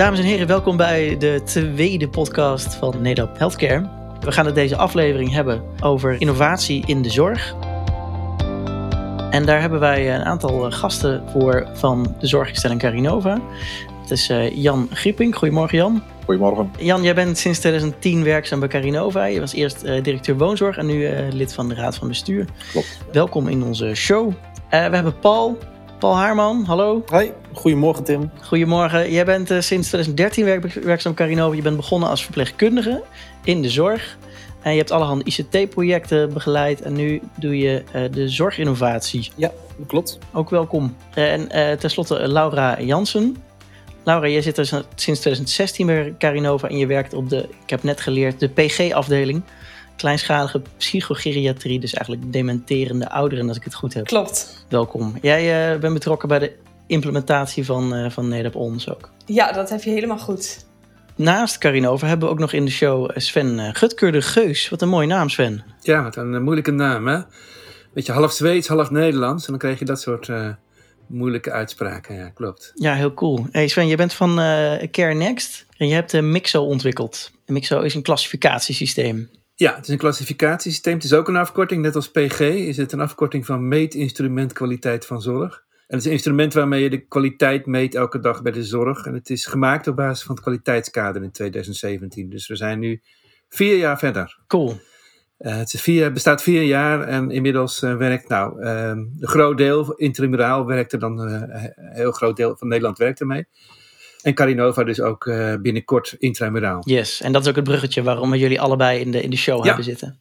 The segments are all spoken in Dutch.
Dames en heren, welkom bij de tweede podcast van NEDAP Healthcare. We gaan het deze aflevering hebben over innovatie in de zorg. En daar hebben wij een aantal gasten voor van de zorginstelling Carinova. Het is uh, Jan Grieping. Goedemorgen Jan. Goedemorgen. Jan, jij bent sinds 2010 werkzaam bij Carinova. Je was eerst uh, directeur woonzorg en nu lid van de raad van bestuur. Klopt. Welkom in onze show. we hebben Paul. Paul Haarman, hallo. Hoi, goedemorgen Tim. Goedemorgen. Jij bent sinds 2013 werk, werkzaam bij Carinova. Je bent begonnen als verpleegkundige in de zorg. En je hebt allerhande ICT-projecten begeleid en nu doe je uh, de zorginnovatie. Ja, klopt. Ook welkom. En uh, tenslotte Laura Jansen. Laura, jij zit er sinds 2016 bij Carinova en je werkt op de, ik heb net geleerd, de PG-afdeling. Kleinschalige psychogeriatrie, dus eigenlijk dementerende ouderen, als ik het goed heb. Klopt. Welkom. Jij uh, bent betrokken bij de implementatie van, uh, van NEDAP ONS ook. Ja, dat heb je helemaal goed. Naast Carinova hebben we ook nog in de show Sven Gutkeur de Geus. Wat een mooie naam, Sven. Ja, wat een moeilijke naam, hè? Beetje half Zweeds, half Nederlands. En dan krijg je dat soort uh, moeilijke uitspraken. Ja, klopt. Ja, heel cool. Hey Sven, je bent van uh, Care Next en je hebt Mixo ontwikkeld. En Mixo is een klassificatiesysteem. Ja, het is een klassificatiesysteem. Het is ook een afkorting, net als PG. Is het een afkorting van meetinstrument kwaliteit van zorg. En het is een instrument waarmee je de kwaliteit meet elke dag bij de zorg. En het is gemaakt op basis van het kwaliteitskader in 2017. Dus we zijn nu vier jaar verder. Cool. Uh, het is vier, bestaat vier jaar en inmiddels uh, werkt, nou, uh, een groot deel, interimeraal werkt er dan, uh, een heel groot deel van Nederland werkt ermee. En Carinova dus ook binnenkort intramuraal. Yes, en dat is ook het bruggetje waarom we jullie allebei in de, in de show ja. hebben zitten.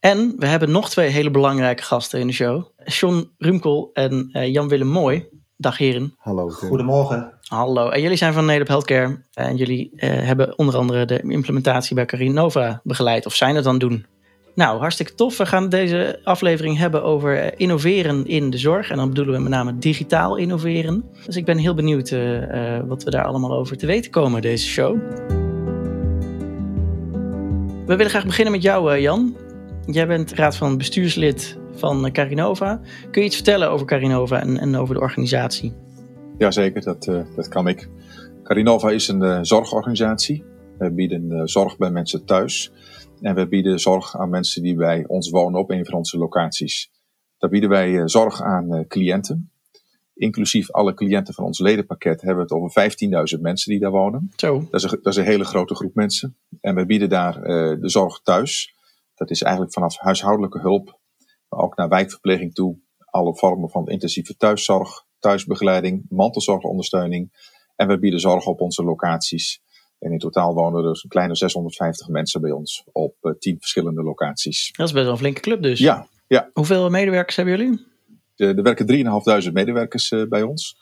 En we hebben nog twee hele belangrijke gasten in de show. John Rumkel en uh, Jan-Willem Mooi. Dag heren. Hallo. Goedemorgen. Hallo. En jullie zijn van Nederland Healthcare. En jullie uh, hebben onder andere de implementatie bij Carinova begeleid. Of zijn het dan doen? Nou, hartstikke tof. We gaan deze aflevering hebben over innoveren in de zorg. En dan bedoelen we met name digitaal innoveren. Dus ik ben heel benieuwd uh, wat we daar allemaal over te weten komen deze show. We willen graag beginnen met jou, Jan. Jij bent raad van bestuurslid van Carinova. Kun je iets vertellen over Carinova en, en over de organisatie? Jazeker, dat, dat kan ik. Carinova is een zorgorganisatie. We bieden zorg bij mensen thuis. En we bieden zorg aan mensen die bij ons wonen op een van onze locaties. Daar bieden wij zorg aan cliënten. Inclusief alle cliënten van ons ledenpakket hebben we het over 15.000 mensen die daar wonen. Zo. Dat, is een, dat is een hele grote groep mensen. En we bieden daar de zorg thuis. Dat is eigenlijk vanaf huishoudelijke hulp, maar ook naar wijkverpleging toe. Alle vormen van intensieve thuiszorg, thuisbegeleiding, mantelzorgondersteuning. En we bieden zorg op onze locaties. En in totaal wonen er dus een kleine 650 mensen bij ons op uh, 10 verschillende locaties. Dat is best wel een flinke club dus. Ja. ja. Hoeveel medewerkers hebben jullie? Er werken 3.500 medewerkers uh, bij ons.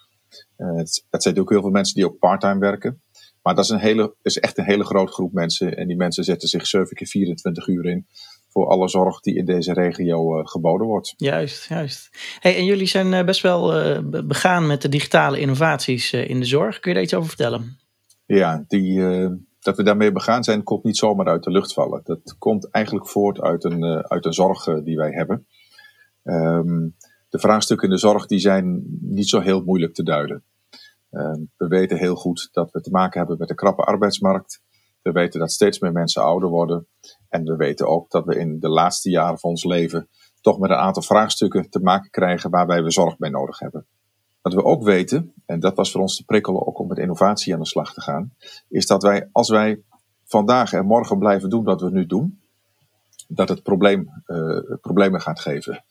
Uh, het, het zijn ook heel veel mensen die ook parttime werken. Maar dat is, een hele, is echt een hele grote groep mensen. En die mensen zetten zich 7 keer 24 uur in voor alle zorg die in deze regio geboden wordt. Juist, juist. Hey, en jullie zijn best wel begaan met de digitale innovaties in de zorg. Kun je daar iets over vertellen? Ja, die, dat we daarmee begaan zijn, komt niet zomaar uit de lucht vallen. Dat komt eigenlijk voort uit een, uit een zorg die wij hebben. Um, de vraagstukken in de zorg die zijn niet zo heel moeilijk te duiden. Uh, we weten heel goed dat we te maken hebben met een krappe arbeidsmarkt. We weten dat steeds meer mensen ouder worden. En we weten ook dat we in de laatste jaren van ons leven toch met een aantal vraagstukken te maken krijgen waarbij we zorg bij nodig hebben. Wat we ook weten, en dat was voor ons de prikkel ook om met innovatie aan de slag te gaan, is dat wij, als wij vandaag en morgen blijven doen wat we nu doen, dat het probleem, uh, problemen gaat geven.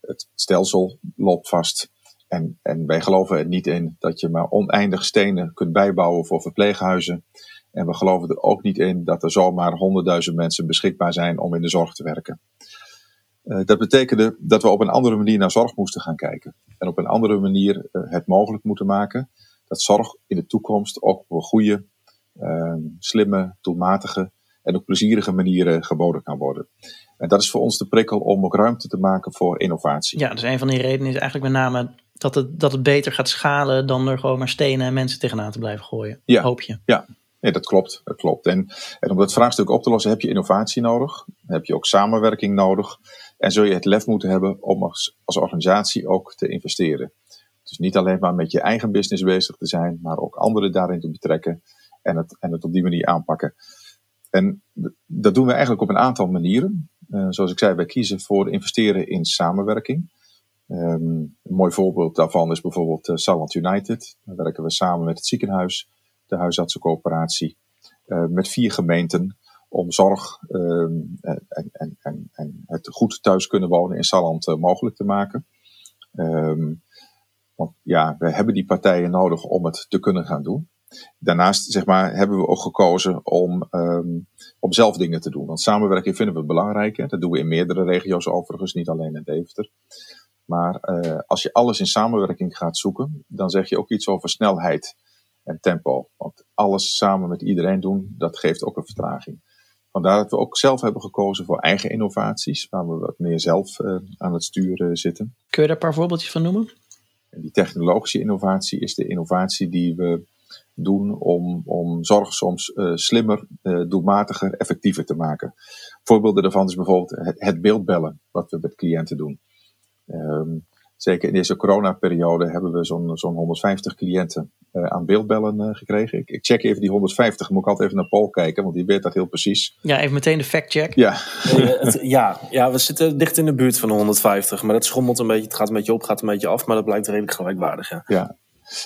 Het stelsel loopt vast. En, en wij geloven er niet in dat je maar oneindig stenen kunt bijbouwen voor verpleeghuizen. En we geloven er ook niet in dat er zomaar honderdduizend mensen beschikbaar zijn om in de zorg te werken. Uh, dat betekende dat we op een andere manier naar zorg moesten gaan kijken. En op een andere manier uh, het mogelijk moeten maken dat zorg in de toekomst ook op een goede, uh, slimme, doelmatige en ook plezierige manieren geboden kan worden. En dat is voor ons de prikkel om ook ruimte te maken voor innovatie. Ja, dus een van die redenen is eigenlijk met name dat het, dat het beter gaat schalen dan er gewoon maar stenen en mensen tegenaan te blijven gooien. Ja, hoop je. Ja, nee, dat klopt. Dat klopt. En, en om dat vraagstuk op te lossen heb je innovatie nodig. Heb je ook samenwerking nodig. En zul je het lef moeten hebben om als, organisatie ook te investeren. Dus niet alleen maar met je eigen business bezig te zijn, maar ook anderen daarin te betrekken. en het, en het op die manier aanpakken. En dat doen we eigenlijk op een aantal manieren. Uh, zoals ik zei, wij kiezen voor investeren in samenwerking. Um, een mooi voorbeeld daarvan is bijvoorbeeld uh, United. Daar werken we samen met het ziekenhuis, de huisartsencoöperatie, uh, met vier gemeenten om zorg um, en, en, en, en, het goed thuis kunnen wonen in Salland mogelijk te maken. Um, want ja, we hebben die partijen nodig om het te kunnen gaan doen. Daarnaast zeg maar, hebben we ook gekozen om, um, om zelf dingen te doen. Want samenwerking vinden we belangrijk. Hè? Dat doen we in meerdere regio's overigens, niet alleen in Deventer. Maar uh, als je alles in samenwerking gaat zoeken, dan zeg je ook iets over snelheid en tempo. Want alles samen met iedereen doen, dat geeft ook een vertraging. Vandaar dat we ook zelf hebben gekozen voor eigen innovaties, waar we wat meer zelf uh, aan het sturen zitten. Kun je daar een paar voorbeeldjes van noemen? En die technologische innovatie is de innovatie die we doen om, om zorg soms uh, slimmer, uh, doelmatiger, effectiever te maken. Voorbeelden daarvan is bijvoorbeeld het, het beeldbellen, wat we met cliënten doen. Um, zeker in deze coronaperiode hebben we zo'n zo'n 150 cliënten uh, aan beeldbellen gekregen. Ik, ik, check even die 150, moet ik altijd even naar Paul kijken, want die weet dat heel precies. Ja, even meteen de fact-check. Ja. het, ja, ja, we zitten dicht in de buurt van de 150, maar dat schommelt een beetje, het gaat een beetje op, gaat een beetje af, maar dat blijkt redelijk gelijkwaardig. Ja. ja.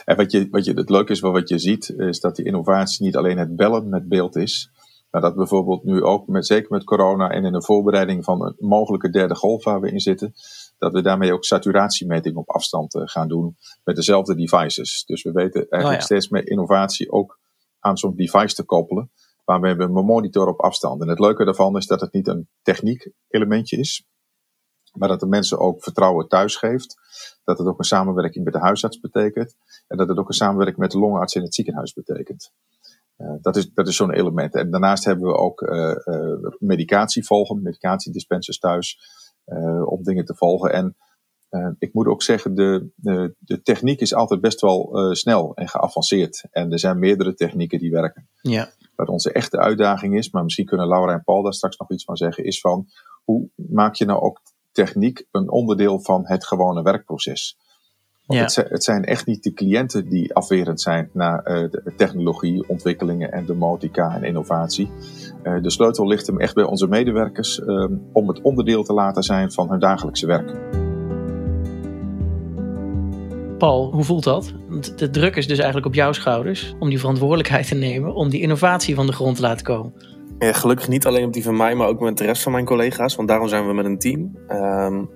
En wat je, wat je, het leuke is, wat je ziet, is dat die innovatie niet alleen het bellen met beeld is, maar dat bijvoorbeeld nu ook, met, zeker met corona en in de voorbereiding van een mogelijke derde golf waar we in zitten, dat we daarmee ook saturatiemeting op afstand uh, gaan doen met dezelfde devices. Dus we weten eigenlijk oh ja. steeds meer innovatie ook aan zo'n device te koppelen, waarmee we een monitor op afstand. En het leuke daarvan is dat het niet een techniek elementje is, maar dat de mensen ook vertrouwen thuis geeft. Dat het ook een samenwerking met de huisarts betekent. En dat het ook een samenwerking met de longarts in het ziekenhuis betekent. Uh, dat is, dat is zo'n element. En daarnaast hebben we ook uh, uh, medicatie volgen, medicatiedispensers thuis, om dingen te volgen. En ik moet ook zeggen, de, de, de techniek is altijd best wel snel en geavanceerd. En er zijn meerdere technieken die werken. Ja. Wat onze echte uitdaging is, maar misschien kunnen Laura en Paul daar straks nog iets van zeggen, is van hoe maak je nou ook techniek een onderdeel van het gewone werkproces. Ja. Het, het, zijn echt niet de cliënten die afwerend zijn naar uh, de technologie, ontwikkelingen en domotica en innovatie. Uh, de sleutel ligt hem echt bij onze medewerkers uh, om het onderdeel te laten zijn van hun dagelijkse werk. Paul, hoe voelt dat? De druk is dus eigenlijk op jouw schouders om die verantwoordelijkheid te nemen om die innovatie van de grond te laten komen. Ja, gelukkig niet alleen op die van mij, maar ook met de rest van mijn collega's. Want daarom zijn we met een team. Um,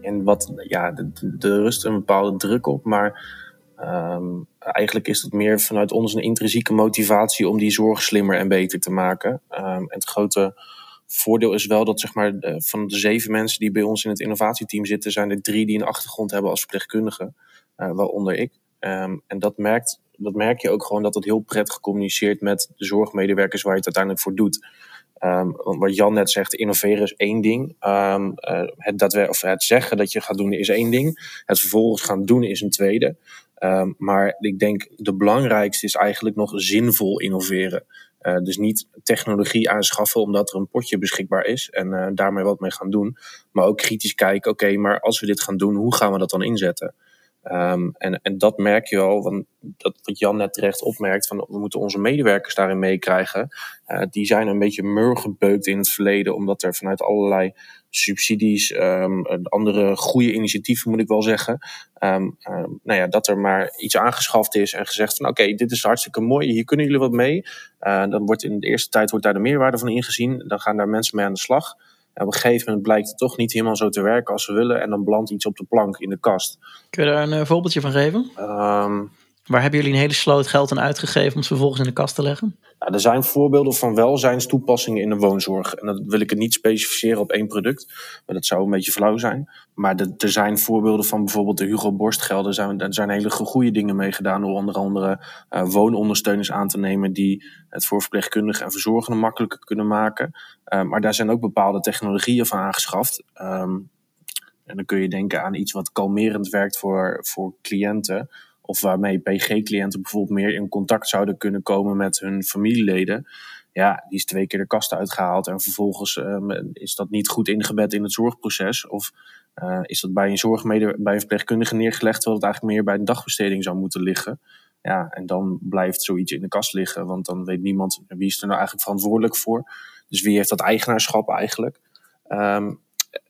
en wat, ja, de rust een bepaalde druk op. Maar um, eigenlijk is het meer vanuit ons een intrinsieke motivatie om die zorg slimmer en beter te maken. Um, en het grote voordeel is wel dat zeg maar, van de zeven mensen die bij ons in het innovatieteam zitten, zijn er drie die een achtergrond hebben als verpleegkundige, uh, waaronder ik. Um, en dat merkt dat merk je ook gewoon dat het heel prettig communiceert met de zorgmedewerkers waar je het uiteindelijk voor doet. Um, wat Jan net zegt, innoveren is één ding. Um, uh, het, of het zeggen dat je gaat doen is één ding. Het vervolgens gaan doen is een tweede. Um, maar ik denk de belangrijkste is eigenlijk nog zinvol innoveren. Uh, dus niet technologie aanschaffen omdat er een potje beschikbaar is en uh, daarmee wat mee gaan doen. Maar ook kritisch kijken, oké, maar als we dit gaan doen, hoe gaan we dat dan inzetten? Um, en, en dat merk je al, want dat wat Jan net terecht opmerkt, van we moeten onze medewerkers daarin meekrijgen. Uh, die zijn een beetje murgebeukt in het verleden, omdat er vanuit allerlei subsidies, um, andere goede initiatieven moet ik wel zeggen, um, nou ja, dat er maar iets aangeschaft is en gezegd van oké, dit is hartstikke mooi, hier kunnen jullie wat mee. Uh, dan wordt in de eerste tijd wordt daar de meerwaarde van ingezien, dan gaan daar mensen mee aan de slag. En op een gegeven moment blijkt het toch niet helemaal zo te werken als we willen. En dan belandt iets op de plank in de kast. Kun je daar een uh, voorbeeldje van geven? Um, Waar hebben jullie een hele sloot geld aan uitgegeven om het vervolgens in de kast te leggen? Nou, er zijn voorbeelden van welzijnstoepassingen in de woonzorg. En dat wil ik het niet specificeren op één product. Maar dat zou een beetje flauw zijn. Maar er zijn voorbeelden van bijvoorbeeld de Hugo Borstgelden. Zijn, er zijn hele goede dingen mee gedaan. Door onder andere uh, woonondersteuners aan te nemen. Die het voor verpleegkundigen en verzorgenden makkelijker kunnen maken. Uh, maar daar zijn ook bepaalde technologieën van aangeschaft. Um, en dan kun je denken aan iets wat kalmerend werkt voor, voor cliënten of waarmee PG-cliënten bijvoorbeeld meer in contact zouden kunnen komen met hun familieleden. Ja, die is twee keer de kast uitgehaald en vervolgens um, is dat niet goed ingebed in het zorgproces. Of uh, is dat bij een zorgmede, bij een verpleegkundige neergelegd, terwijl het eigenlijk meer bij een dagbesteding zou moeten liggen. Ja, en dan blijft zoiets in de kast liggen, want dan weet niemand wie is er nou eigenlijk verantwoordelijk voor. Dus wie heeft dat eigenaarschap eigenlijk? Um,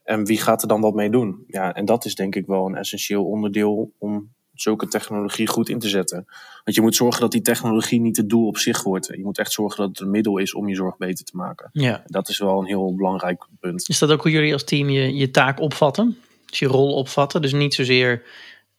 en wie gaat er dan wat mee doen? Ja, en dat is denk ik wel een essentieel onderdeel om zulke technologie goed in te zetten. Want je moet zorgen dat die technologie niet het doel op zich wordt. Je moet echt zorgen dat het een middel is om je zorg beter te maken. Ja. Dat is wel een heel belangrijk punt. Is dat ook hoe jullie als team je, je taak opvatten? Dus je rol opvatten? Dus niet zozeer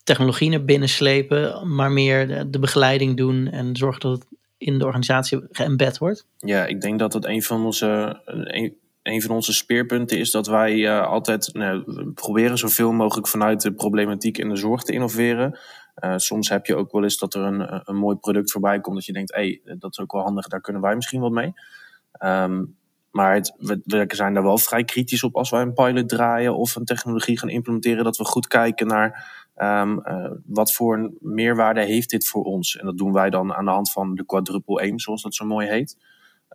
technologie naar binnen slepen, maar meer de, de begeleiding doen en zorgen dat het in de organisatie geëmbed wordt? Ja, ik denk dat het een van onze, een, een van onze speerpunten is dat wij uh, altijd nou, proberen zoveel mogelijk vanuit de problematiek in de zorg te innoveren. Uh, soms heb je ook wel eens dat er een, een mooi product voorbij komt dat je denkt, hé, hey, dat is ook wel handig, daar kunnen wij misschien wat mee. Um, maar het, we, zijn daar wel vrij kritisch op als wij een pilot draaien of een technologie gaan implementeren, dat we goed kijken naar uh, wat voor een meerwaarde heeft dit voor ons. En dat doen wij dan aan de hand van de quadruple aim, zoals dat zo mooi heet.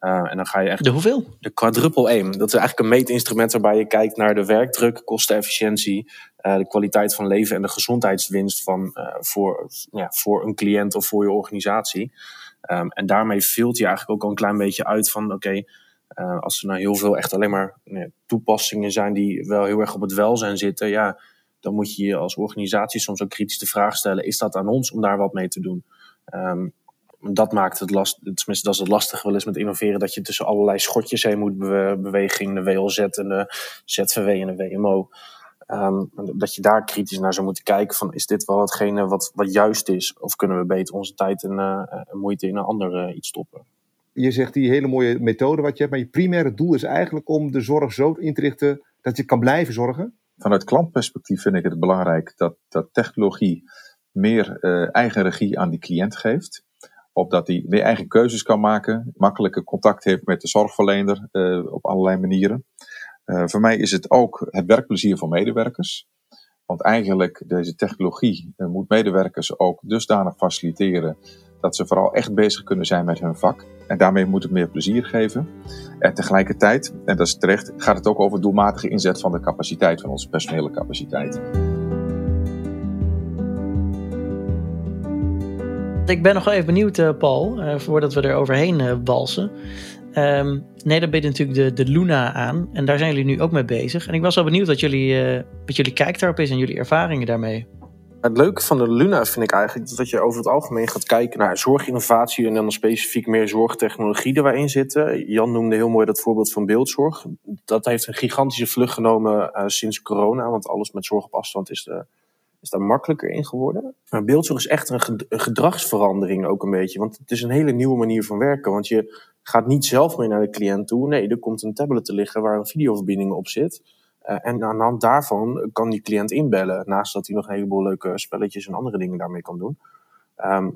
Uh, en dan ga je echt. De hoeveel? De quadruple aim. Dat is eigenlijk een meetinstrument waarbij je kijkt naar de werkdruk, kostenefficiëntie, uh, de kwaliteit van leven en de gezondheidswinst van, uh, voor, ja, voor een cliënt of voor je organisatie. Um, en daarmee vult je eigenlijk ook al een klein beetje uit van: oké, okay, als er nou heel veel echt alleen maar nee, toepassingen zijn die wel heel erg op het welzijn zitten, ja, dan moet je je als organisatie soms ook kritisch de vraag stellen: is dat aan ons om daar wat mee te doen? Um, dat maakt het last, tenminste dat is het lastige wel eens met innoveren, dat je tussen allerlei schotjes heen moet bewegen, de WLZ en de ZVW en de WMO. Um, dat je daar kritisch naar zou moeten kijken van is dit wel hetgene wat, wat juist is of kunnen we beter onze tijd en, uh, en moeite in een ander uh, iets stoppen. Je zegt die hele mooie methode wat je hebt, maar je primaire doel is eigenlijk om de zorg zo in te richten dat je kan blijven zorgen? Vanuit klantperspectief vind ik het belangrijk dat, dat technologie meer uh, eigen regie aan die cliënt geeft opdat hij meer eigen keuzes kan maken, makkelijker contact heeft met de zorgverlener uh, op allerlei manieren. Uh, voor mij is het ook het werkplezier van medewerkers. Want eigenlijk, deze technologie uh, moet medewerkers ook dusdanig faciliteren dat ze vooral echt bezig kunnen zijn met hun vak. En daarmee moet het meer plezier geven. En tegelijkertijd, en dat is terecht, gaat het ook over doelmatige inzet van de capaciteit, van onze personele capaciteit. Ik ben nog even benieuwd, uh, Paul, uh, voordat we er overheen balsen. Um, nee, daar biedt natuurlijk de, de Luna aan. En daar zijn jullie nu ook mee bezig. En ik was wel benieuwd wat jullie, wat jullie kijk daarop is en jullie ervaringen daarmee. Het leuke van de Luna vind ik eigenlijk dat je over het algemeen gaat kijken naar zorginnovatie en dan specifiek meer zorgtechnologie die waarin zitten. Jan noemde heel mooi dat voorbeeld van beeldzorg. Dat heeft een gigantische vlucht genomen sinds corona, want alles met zorg op afstand is is daar makkelijker in geworden. Maar beeldzorg is echt een gedragsverandering ook een beetje. Want het is een hele nieuwe manier van werken. Want je gaat niet zelf meer naar de cliënt toe. Nee, er komt een tablet te liggen waar een videoverbinding op zit. Uh, en aan de hand daarvan kan die cliënt inbellen. Naast dat hij nog een heleboel leuke spelletjes en andere dingen daarmee kan doen. Uh,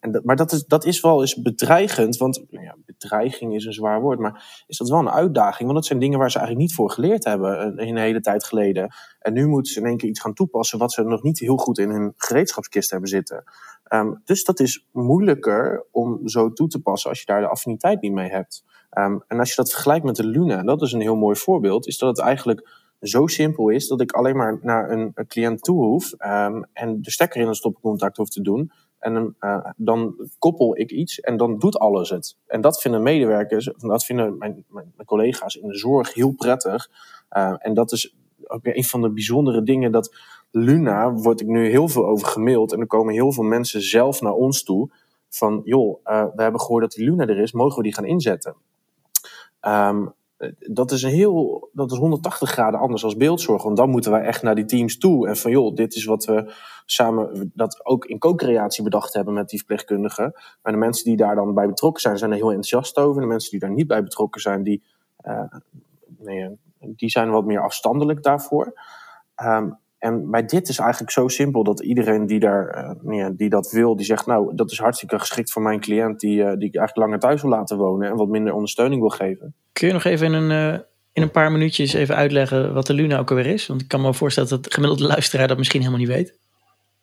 en dat, maar dat is, dat is wel eens bedreigend, want nou ja, bedreiging is een zwaar woord, maar is dat wel een uitdaging? Want dat zijn dingen waar ze eigenlijk niet voor geleerd hebben uh, een hele tijd geleden. En nu moeten ze in één keer iets gaan toepassen wat ze nog niet heel goed in hun gereedschapskist hebben zitten. Um, dus dat is moeilijker om zo toe te passen als je daar de affiniteit niet mee hebt. Um, en als je dat vergelijkt met de Luna, en dat is een heel mooi voorbeeld, is dat het eigenlijk zo simpel is dat ik alleen maar naar een, een cliënt toe hoef um, en de stekker in een stopcontact hoef te doen. En uh, dan koppel ik iets en dan doet alles het. En dat vinden medewerkers, dat vinden mijn, mijn, collega's in de zorg heel prettig. Uh, en dat is ook een van de bijzondere dingen dat Luna, word ik nu heel veel over gemaild. En er komen heel veel mensen zelf naar ons toe. Van joh, uh, we hebben gehoord dat die Luna er is, mogen we die gaan inzetten? Um, dat is een heel, dat is 180 graden anders als beeldzorg. Want dan moeten wij echt naar die teams toe. En van joh, dit is wat we samen, dat ook in co-creatie bedacht hebben met die verpleegkundigen. Maar de mensen die daar dan bij betrokken zijn, zijn er heel enthousiast over. De mensen die daar niet bij betrokken zijn, die, uh, nee, die zijn wat meer afstandelijk daarvoor. Um, en bij dit is eigenlijk zo simpel dat iedereen die, daar, uh, ja, die dat wil, die zegt, nou, dat is hartstikke geschikt voor mijn cliënt die, uh, die ik eigenlijk langer thuis wil laten wonen en wat minder ondersteuning wil geven. Kun je nog even in een, uh, in een paar minuutjes even uitleggen wat de Luna ook alweer is? Want ik kan me voorstellen dat de gemiddelde luisteraar dat misschien helemaal niet weet.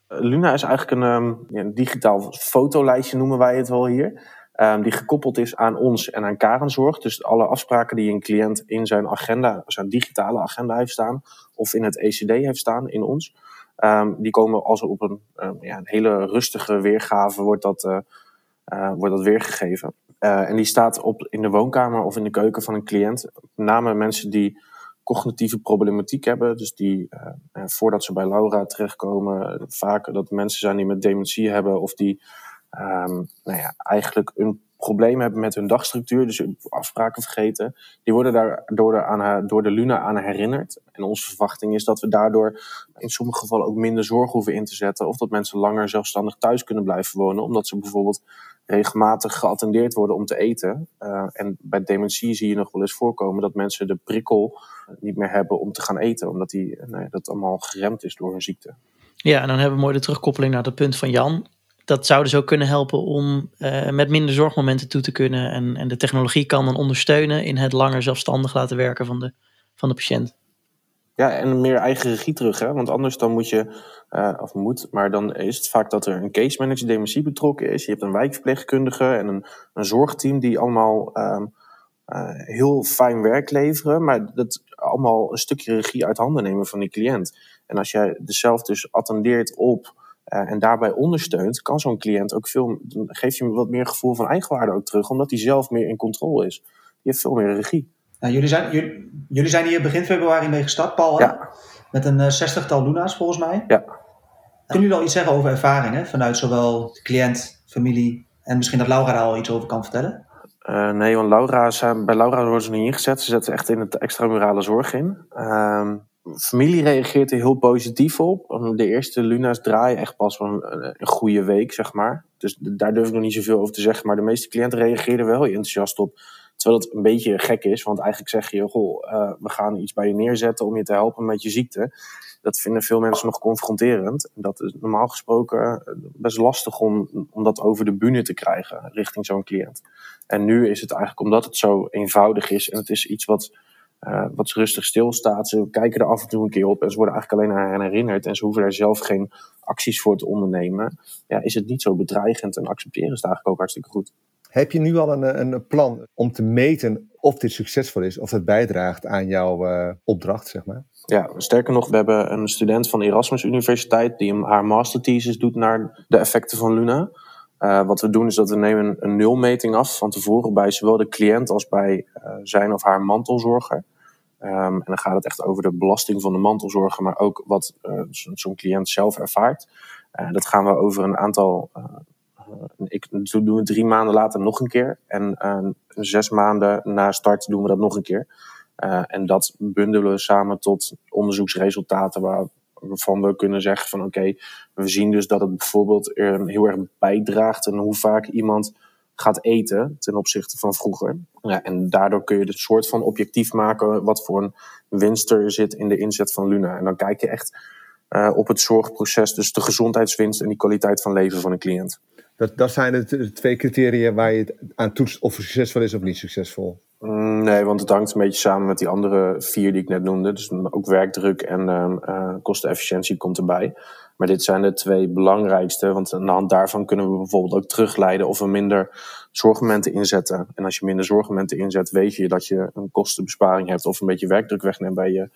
Luna is eigenlijk een, um, ja, een digitaal fotolijstje, noemen wij het wel hier. Um, die gekoppeld is aan ons en aan Karenzorg. Dus alle afspraken die een cliënt in zijn agenda, zijn digitale agenda heeft staan, of in het ECD heeft staan in ons. Ehm, die komen als op een, um, ja, een hele rustige weergave wordt dat, uh, uh, wordt dat weergegeven. Uh, en die staat op in de woonkamer of in de keuken van een cliënt. Met name mensen die cognitieve problematiek hebben. Dus die voordat ze bij Laura terechtkomen, vaak dat mensen zijn die met dementie hebben of die um, nou ja, eigenlijk een probleem hebben met hun dagstructuur, dus afspraken vergeten, die worden daar door de, aan, door de Luna aan herinnerd. En onze verwachting is dat we daardoor in sommige gevallen ook minder zorg hoeven in te zetten. Of dat mensen langer zelfstandig thuis kunnen blijven wonen, omdat ze bijvoorbeeld regelmatig geattendeerd worden om te eten. Uh, en bij dementie zie je nog wel eens voorkomen dat mensen de prikkel niet meer hebben om te gaan eten, omdat die, nou ja, dat allemaal geremd is door hun ziekte. Ja, en dan hebben we mooi de terugkoppeling naar het punt van Jan dat zou dus ook kunnen helpen om uh, met minder zorgmomenten toe te kunnen. En, en de technologie kan dan ondersteunen in het langer zelfstandig laten werken van de, van de patiënt. Ja, en meer eigen regie terug. Hè? Want anders dan moet je, uh, of moet, maar dan is het vaak dat er een case manager dementie betrokken is. Je hebt een wijkverpleegkundige en een, een zorgteam die allemaal um, uh, heel fijn werk leveren. Maar dat allemaal een stukje regie uit handen nemen van die cliënt. En als jij zelf dus attendeert op uh, en daarbij ondersteunt, kan zo'n cliënt ook veel, dan geeft je wat meer gevoel van eigenwaarde ook terug, omdat hij zelf meer in controle is. Die heeft veel meer regie. Nou, jullie, zijn, jullie, jullie, zijn hier begin februari mee gestart, Paul. Ja. Met een uh, zestigtal Luna's volgens mij. Ja. Kunnen jullie al iets zeggen over ervaringen vanuit zowel de cliënt, familie en misschien dat Laura daar al iets over kan vertellen? Uh, nee, want Laura, bij Laura worden ze niet ingezet. Ze zetten echt in het extramurale zorg in. Uh, familie reageert er heel positief op. De eerste Luna's draaien echt pas van een goede week, zeg maar. Dus daar durf ik nog niet zoveel over te zeggen. Maar de meeste cliënten reageerden wel enthousiast op. Terwijl het een beetje gek is, want eigenlijk zeg je: Goh, uh, we gaan iets bij je neerzetten om je te helpen met je ziekte. Dat vinden veel mensen nog confronterend. Dat is normaal gesproken best lastig om, om dat over de bühne te krijgen richting zo'n cliënt. En nu is het eigenlijk omdat het zo eenvoudig is en het is iets wat uh, wat rustig stilstaat. Ze kijken er af en toe een keer op en ze worden eigenlijk alleen aan herinnerd. En ze hoeven daar zelf geen acties voor te ondernemen. Ja, is het niet zo bedreigend en accepteren ze het eigenlijk ook hartstikke goed. Heb je nu al een, een plan om te meten of dit succesvol is, of het bijdraagt aan jouw uh, opdracht, zeg maar? Ja, sterker nog, we hebben een student van de Erasmus Universiteit die haar masterthesis doet naar de effecten van Luna. Uh, wat we doen is dat we nemen een nulmeting af van tevoren bij zowel de cliënt als bij uh, zijn of haar mantelzorger. Um, en dan gaat het echt over de belasting van de mantelzorger, maar ook wat uh, zo'n cliënt zelf ervaart. dat gaan we over een aantal. ik doen we drie maanden later nog een keer. En zes maanden na start doen we dat nog een keer. en dat bundelen we samen tot onderzoeksresultaten waar, waarvan we kunnen zeggen van oké, we zien dus dat het bijvoorbeeld heel erg bijdraagt aan hoe vaak iemand gaat eten ten opzichte van vroeger. Ja, en daardoor kun je het soort van objectief maken wat voor een winst er zit in de inzet van Luna. En dan kijk je echt uh, op het zorgproces, dus de gezondheidswinst en die kwaliteit van leven van een cliënt. Dat, dat zijn de twee criteria waar je het aan toetst of het succesvol is of niet succesvol. Nee, want het hangt een beetje samen met die andere vier die ik net noemde. Dus ook werkdruk en uh, kostenefficiëntie komt erbij. Maar dit zijn de twee belangrijkste, want aan de hand daarvan kunnen we bijvoorbeeld ook terugleiden of we minder zorgmomenten inzetten. En als je minder zorgmomenten inzet, weet je dat je een kostenbesparing hebt of een beetje werkdruk wegneemt bij je,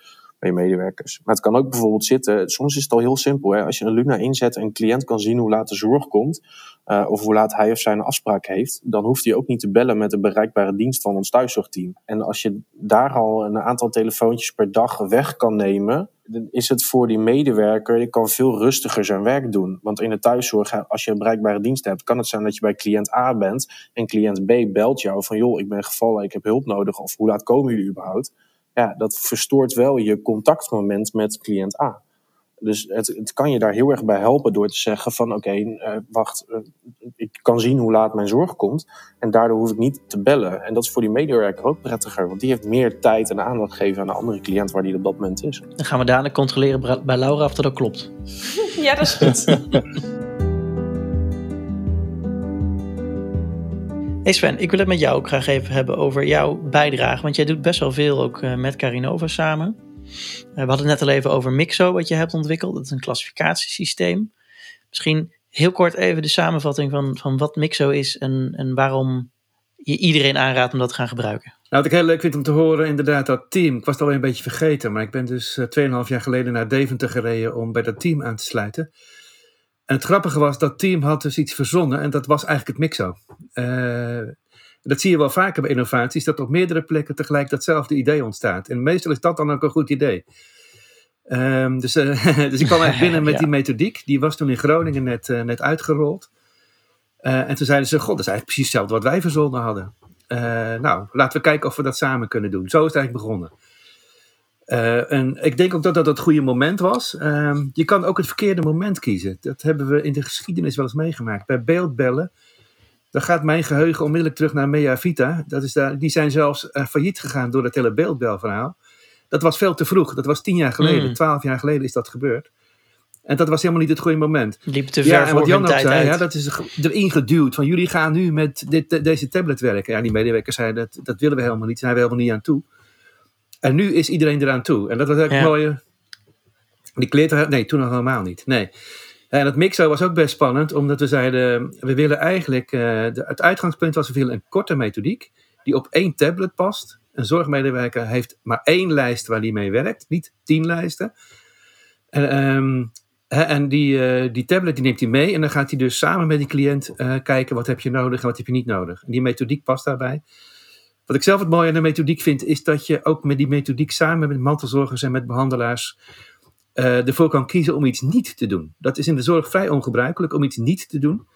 bij je medewerkers. Maar het kan ook bijvoorbeeld zitten, soms is het al heel simpel. Hè? Als je een Luna inzet en een cliënt kan zien hoe laat de zorg komt, uh, of hoe laat hij of zij een afspraak heeft, dan hoeft hij ook niet te bellen met de bereikbare dienst van ons thuiszorgteam. En als je daar al een aantal telefoontjes per dag weg kan nemen, dan is het voor die medewerker, die kan veel rustiger zijn werk doen. Want in de thuiszorg, als je een bereikbare dienst hebt, kan het zijn dat je bij cliënt A bent en cliënt B belt jou van joh, ik ben gevallen, ik heb hulp nodig, of hoe laat komen jullie überhaupt? Ja, dat verstoort wel je contactmoment met cliënt A. Dus het, het kan je daar heel erg bij helpen door te zeggen van oké, okay, uh, wacht, uh, ik kan zien hoe laat mijn zorg komt en daardoor hoef ik niet te bellen. En dat is voor die medewerker ook prettiger, want die heeft meer tijd en aandacht gegeven aan de andere cliënt waar die op dat moment is. Dan gaan we daarna controleren bij Laura of dat ook klopt. ja, dat is goed. Hey Sven, ik wil het met jou ook graag even hebben over jouw bijdrage. Want jij doet best wel veel ook uh, met Carinova samen. Uh, we hadden het net al even over Mixo, wat je hebt ontwikkeld. Dat is een klassificatiesysteem. Misschien heel kort even de samenvatting van, van wat Mixo is en, en waarom je iedereen aanraadt om dat te gaan gebruiken. wat ik heel leuk vind om te horen, inderdaad, dat team. Ik was het alweer een beetje vergeten, maar ik ben dus uh, 2,5 jaar geleden naar Deventer gereden om bij dat team aan te sluiten. En het grappige was, dat team had dus iets verzonnen en dat was eigenlijk het Mixo. Uh, dat zie je wel vaker bij innovaties, dat op meerdere plekken tegelijk datzelfde idee ontstaat. En meestal is dat dan ook een goed idee. Um, dus, uh, dus ik kwam eigenlijk binnen met ja. die methodiek. Die was toen in Groningen net, uh, net uitgerold. Uh, en toen zeiden ze, god, dat is eigenlijk precies hetzelfde wat wij verzonnen hadden. nou, laten we kijken of we dat samen kunnen doen. Zo is het eigenlijk begonnen. En ik denk ook dat dat het goede moment was. Um, je kan ook het verkeerde moment kiezen. Dat hebben we in de geschiedenis wel eens meegemaakt. Bij beeldbellen dan gaat mijn geheugen onmiddellijk terug naar Mea Vita. Dat is daar, die zijn zelfs uh, failliet gegaan door het hele beeldbelverhaal. Dat was veel te vroeg. Dat was tien jaar geleden, mm. twaalf jaar geleden is dat gebeurd. En dat was helemaal niet het goede moment. Liep te ver ja, en wat Jan ook zei, ja, dat is erin geduwd. Van jullie gaan nu met dit, deze tablet werken. Ja, die medewerkers zeiden dat, dat willen we helemaal niet. Daar zijn we helemaal niet aan toe. En nu is iedereen eraan toe. En dat was eigenlijk ja. mooie. Die kleert nee, toen nog helemaal niet. Nee. En het mixo was ook best spannend, omdat we zeiden, we willen eigenlijk, uh, de, het uitgangspunt was, we willen een korte methodiek, die op één tablet past. Een zorgmedewerker heeft maar één lijst waar die mee werkt, niet tien lijsten. En, um, en die, uh, die tablet die neemt hij mee en dan gaat hij dus samen met die cliënt uh, kijken wat heb je nodig en wat heb je niet nodig. En die methodiek past daarbij. Wat ik zelf het mooie aan de methodiek vind, is dat je ook met die methodiek samen met mantelzorgers en met behandelaars uh, ervoor kan kiezen om iets niet te doen. Dat is in de zorg vrij ongebruikelijk om iets niet te doen.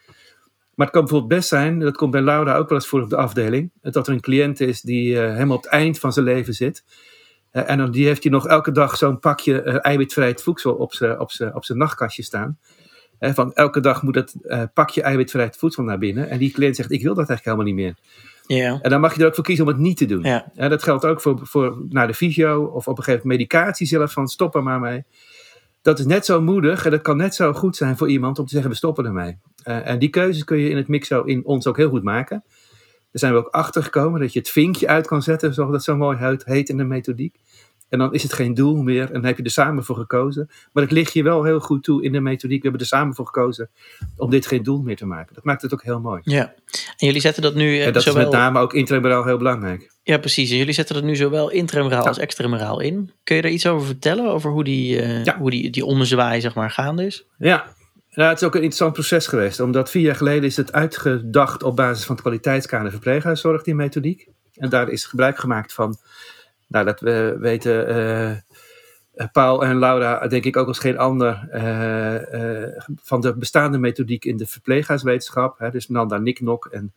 Maar het kan bijvoorbeeld best zijn, dat komt bij Laura ook wel eens voor op de afdeling, dat er een cliënt is die uh, helemaal op het eind van zijn leven zit. Uh, en dan die heeft hij nog elke dag zo'n pakje eiwitvrij voedsel op zijn op nachtkastje staan. van elke dag moet dat pakje eiwitvrij voedsel naar binnen. En die cliënt zegt, ik wil dat eigenlijk helemaal niet meer. Ja. En dan mag je er ook voor kiezen om het niet te doen. Ja. En dat geldt ook voor, voor naar de fysio of op een gegeven moment medicatie zelf van stop er maar mee. Dat is net zo moedig en dat kan net zo goed zijn voor iemand om te zeggen we stoppen ermee. Uh, en die keuzes kun je in het mixo in ons ook heel goed maken. Daar zijn we ook achter gekomen dat je het vinkje uit kan zetten, zoals dat zo mooi heet in de methodiek. En dan is het geen doel meer en dan heb je er samen voor gekozen. Maar het ligt je wel heel goed toe in de methodiek. We hebben er samen voor gekozen om dit geen doel meer te maken. Dat maakt het ook heel mooi. Ja, en jullie zetten dat nu. En dat zowel... is met name ook intramuraal heel belangrijk. Ja, precies. En jullie zetten dat nu zowel intramuraal ja. als extramuraal in. Kun je er iets over vertellen? Over hoe die, uh, ja. hoe die, die ommezwaai zeg maar gaande is? Ja, nou, het is ook een interessant proces geweest. Omdat vier jaar geleden is het uitgedacht op basis van het kwaliteitskader verpleeghuiszorg, die methodiek. En daar is gebruik gemaakt van nou, dat we weten, uh, Paul en Laura, denk ik ook als geen ander, uh, uh, van de bestaande methodiek in de verpleeghuiswetenschap. Hè, dus Nanda Niknok en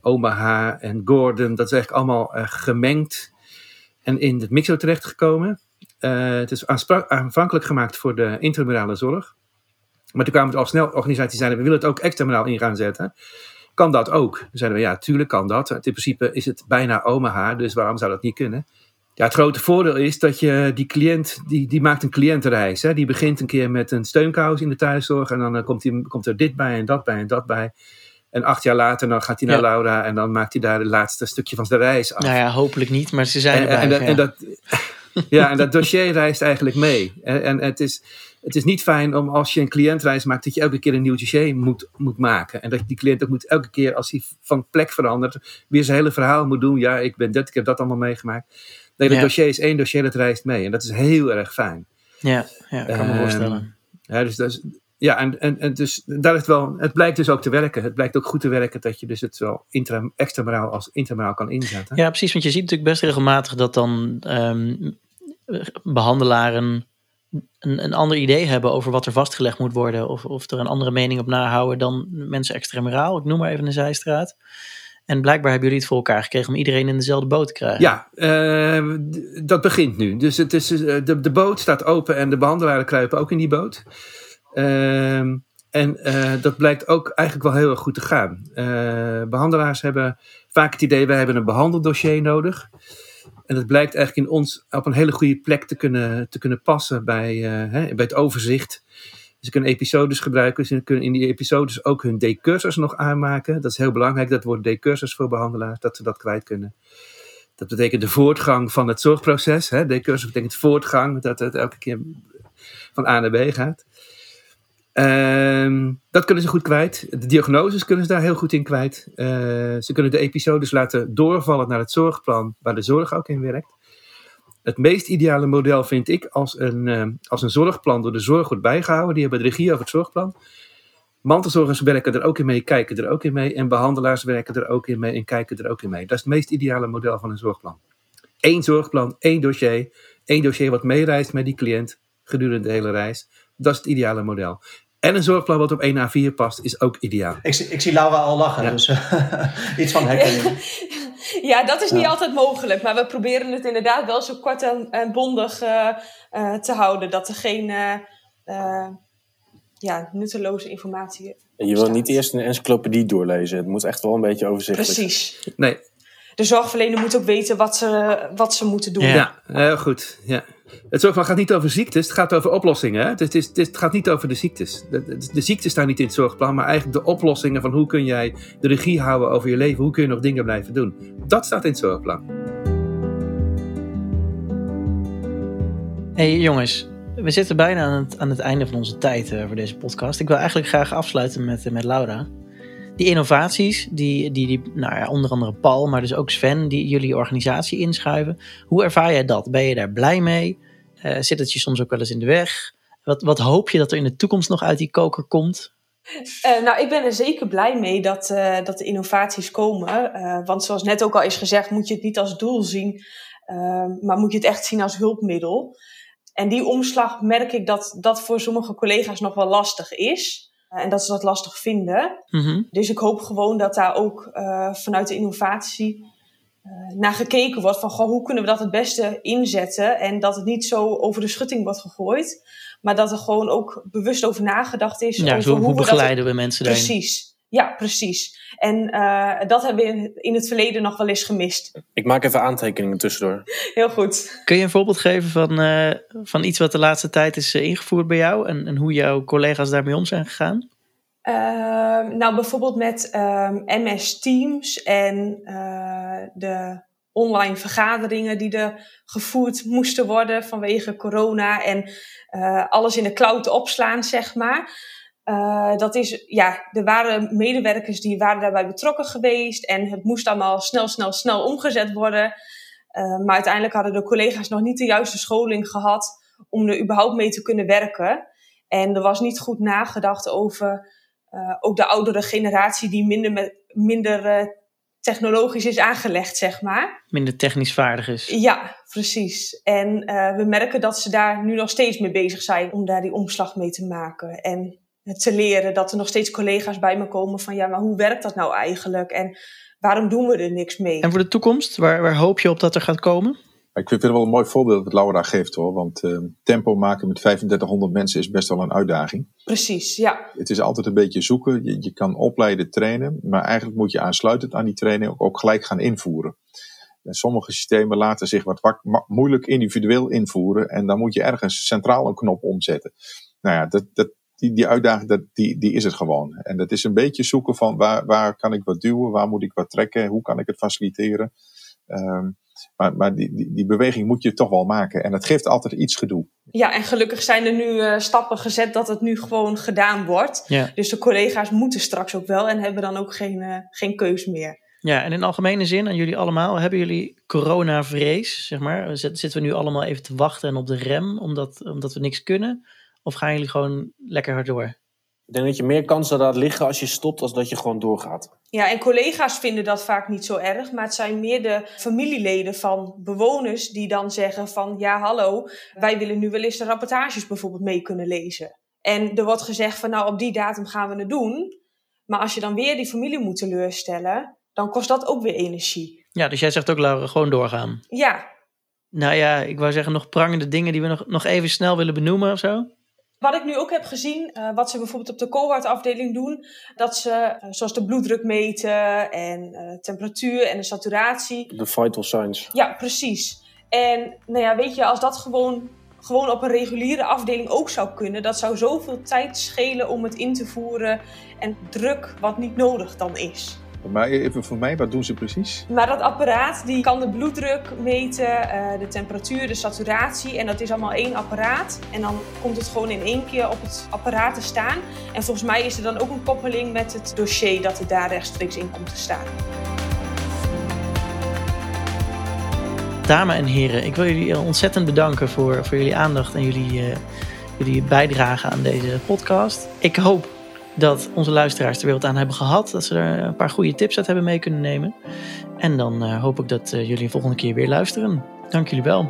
Omaha en Gordon, dat is eigenlijk allemaal gemengd en in het mixo terechtgekomen. het is aanvankelijk gemaakt voor de intramurale zorg. Maar toen kwamen er al snel organisaties zijn, we willen het ook extramuraal in gaan zetten. Kan dat ook? Dan zeiden we, ja, tuurlijk kan dat. In principe is het bijna Omaha, dus waarom zou dat niet kunnen? Ja, het grote voordeel is dat je die cliënt, die, die maakt een cliëntenreis. Hè? Die begint een keer met een steunkous in de thuiszorg en dan uh, komt, die, komt er dit bij en dat bij en dat bij. En acht jaar later dan gaat hij naar ja. Laura en dan maakt hij daar het laatste stukje van zijn reis af. Nou ja, hopelijk niet, maar ze zijn erbij. En, ja. en dat, ja, en dat dossier reist eigenlijk mee. En, en het, is, het is niet fijn om als je een cliëntreis maakt, dat je elke keer een nieuw dossier moet, moet maken. En dat die cliënt ook moet elke keer, als hij van plek verandert, weer zijn hele verhaal moet doen. Ja, ik ben dit, ik heb dat allemaal meegemaakt. Nee, het Ja. dossier is één dossier dat reist mee. En dat is heel erg fijn. Ja, ja, kan me Ehm, voorstellen. Ja, dus, dat is- ja en, en, en dus daar is het wel, het blijkt dus ook te werken. Het blijkt ook goed te werken dat je dus het zowel extramuraal als intramuraal kan inzetten. Ja, precies. Want je ziet natuurlijk best regelmatig dat dan ehm, behandelaren een, een ander idee hebben over wat er vastgelegd moet worden. Of, of er een andere mening op nahouden dan mensen extramuraal. Ik noem maar even een zijstraat. En blijkbaar hebben jullie het voor elkaar gekregen om iedereen in dezelfde boot te krijgen. Ja, eh, dat begint nu. Dus het is, eh, de, de boot staat open en de behandelaren kruipen ook in die boot. Ehm, en eh, dat blijkt ook eigenlijk wel heel erg goed te gaan. Eh, behandelaars hebben vaak het idee, wij hebben een behandeldossier nodig. En dat blijkt eigenlijk in ons op een hele goede plek te kunnen, te kunnen passen bij, hè, bij het overzicht. Ze kunnen episodes gebruiken. Ze kunnen in die episodes ook hun decursus nog aanmaken. Dat is heel belangrijk. Dat wordt decursus voor behandelaars, dat ze dat kwijt kunnen. Dat betekent de voortgang van het zorgproces. Hè. Decursus betekent voortgang, dat het elke keer van A naar B gaat. Ehm, dat kunnen ze goed kwijt. De diagnoses kunnen ze daar heel goed in kwijt. Eh, ze kunnen de episodes laten doorvallen naar het zorgplan, waar de zorg ook in werkt. Het meest ideale model vind ik als een, eh, als een zorgplan door de zorg wordt bijgehouden. Die hebben de regie over het zorgplan. Mantelzorgers werken er ook in mee, kijken er ook in mee. En behandelaars werken er ook in mee en kijken er ook in mee. Dat is het meest ideale model van een zorgplan. Eén zorgplan, één dossier. één dossier wat meereist met die cliënt gedurende de hele reis. Dat is het ideale model. En een zorgplan wat op 1 A4 past, is ook ideaal. Ik, zie- ik zie Laura al lachen, Ja. dus eh, iets van herkenning. Ja, dat is niet Ja. altijd mogelijk. Maar we proberen het inderdaad wel zo kort en, en bondig eh, eh, te houden. Dat er geen eh, eh, ja, nutteloze informatie En je wil niet eerst een encyclopedie doorlezen. Het moet echt wel een beetje overzichtelijk Precies. Nee, De zorgverlener moet ook weten wat ze, wat ze moeten doen. Ja. heel goed. Ja. Het zorgplan gaat niet over ziektes, het gaat over oplossingen. Hè? Het, is, het, is- het gaat niet over de ziektes. De, de, de ziektes staan niet in het zorgplan, maar eigenlijk de oplossingen van hoe kun jij de regie houden over je leven, hoe kun je nog dingen blijven doen. Dat staat in het zorgplan. Hey jongens, we zitten bijna aan het, aan het einde van onze tijd eh, voor deze podcast. Ik wil eigenlijk graag afsluiten met, eh, met Laura. Die innovaties, die, die, die nou ja, onder andere Paul, maar dus ook Sven, die jullie organisatie inschuiven. Hoe ervaar jij dat? Ben je daar blij mee? Eh, zit het je soms ook wel eens in de weg? Wat, wat hoop je dat er in de toekomst nog uit die koker komt? Eh, nou, ik ben er zeker blij mee dat, eh, dat de innovaties komen. Want zoals net ook al is gezegd, moet je het niet als doel zien, maar moet je het echt zien als hulpmiddel. En die omslag merk ik dat dat voor sommige collega's nog wel lastig is. Eh, en dat ze dat lastig vinden. Mhm. Dus ik hoop gewoon dat daar ook eh, vanuit de innovatie eh, naar gekeken wordt van goh, hoe kunnen we dat het beste inzetten en dat het niet zo over de schutting wordt gegooid, maar dat er gewoon ook bewust over nagedacht is. Ja, over zo, hoe we dat- begeleiden we mensen daarin? Precies. Ja, precies. En eh, dat hebben we in, het verleden nog wel eens gemist. Ik maak even aantekeningen tussendoor. Heel goed. Kun je een voorbeeld geven van, eh, van iets wat de laatste tijd is eh, ingevoerd bij jou en, en hoe jouw collega's daarmee om zijn gegaan? Ehm, nou, bijvoorbeeld met ehm, MS Teams en eh, de online vergaderingen die er gevoerd moesten worden vanwege corona en eh, alles in de cloud opslaan, zeg maar. Eh, dat is, ja, er waren medewerkers die waren daarbij betrokken geweest en het moest allemaal snel, snel, snel omgezet worden. Eh, maar uiteindelijk hadden de collega's nog niet de juiste scholing gehad om er überhaupt mee te kunnen werken. En er was niet goed nagedacht over eh, ook de oudere generatie die minder, met, minder technologisch is aangelegd, zeg maar. Minder technisch vaardig is. Ja, precies. En we merken dat ze daar nu nog steeds mee bezig zijn om daar die omslag mee te maken. En te leren dat er nog steeds collega's bij me komen van ja, maar hoe werkt dat nou eigenlijk? En waarom doen we er niks mee? En voor de toekomst, waar, waar hoop je op dat er gaat komen? Ik vind het wel een mooi voorbeeld wat Laura geeft hoor. Want eh, tempo maken met 3500 mensen is best wel een uitdaging. Precies, ja. Het is altijd een beetje zoeken. Je, je kan opleiden, trainen. Maar eigenlijk moet je aansluitend aan die training ook, ook gelijk gaan invoeren. En sommige systemen laten zich wat wak- ma- moeilijk individueel invoeren. En dan moet je ergens centraal een knop omzetten. Nou ja, dat, dat, die, die uitdaging dat, die, die is het gewoon. En dat is een beetje zoeken van waar, waar kan ik wat duwen, waar moet ik wat trekken, hoe kan ik het faciliteren. Ehm, maar maar die, die, die beweging moet je toch wel maken. En dat geeft altijd iets gedoe. Ja, en gelukkig zijn er nu eh, stappen gezet dat het nu gewoon gedaan wordt. Ja. Dus de collega's moeten straks ook wel en hebben dan ook geen, eh, geen keus meer. Ja, en in algemene zin aan jullie allemaal, hebben jullie coronavrees, zeg maar? Zit- Zitten we nu allemaal even te wachten en op de rem omdat, omdat we niks kunnen? Of gaan jullie gewoon lekker hard door? Ik denk dat je meer kansen laat liggen als je stopt, als dat je gewoon doorgaat. Ja, en collega's vinden dat vaak niet zo erg, maar het zijn meer de familieleden van bewoners die dan zeggen van ja, hallo, wij willen nu wel eens de rapportages bijvoorbeeld mee kunnen lezen. En er wordt gezegd van nou, op die datum gaan we het doen. Maar als je dan weer die familie moet teleurstellen, dan kost dat ook weer energie. Ja, dus jij zegt ook, Laura, gewoon doorgaan. Ja, Nou ja, ik wou zeggen nog prangende dingen die we nog, nog even snel willen benoemen of zo. Wat ik nu ook heb gezien, eh, wat ze bijvoorbeeld op de cohortafdeling doen, dat ze eh, zoals de bloeddruk meten en eh, temperatuur en de saturatie. De vital signs. Ja, precies. En nou ja, weet je, als dat gewoon, gewoon op een reguliere afdeling ook zou kunnen, dat zou zoveel tijd schelen om het in te voeren en druk wat niet nodig dan is. Maar even voor mij, wat doen ze precies? Maar dat apparaat die kan de bloeddruk meten, eh, de temperatuur, de saturatie. En dat is allemaal één apparaat. En dan komt het gewoon in één keer op het apparaat te staan. En volgens mij is er dan ook een koppeling met het dossier dat het daar rechtstreeks in komt te staan. Dames en heren, ik wil jullie ontzettend bedanken voor, voor jullie aandacht en jullie, uh, jullie bijdrage aan deze podcast. Ik hoop dat onze luisteraars er wat aan hebben gehad. Dat ze er een paar goede tips uit hebben mee kunnen nemen. En dan uh, hoop ik dat uh, jullie de volgende keer weer luisteren. Dank jullie wel.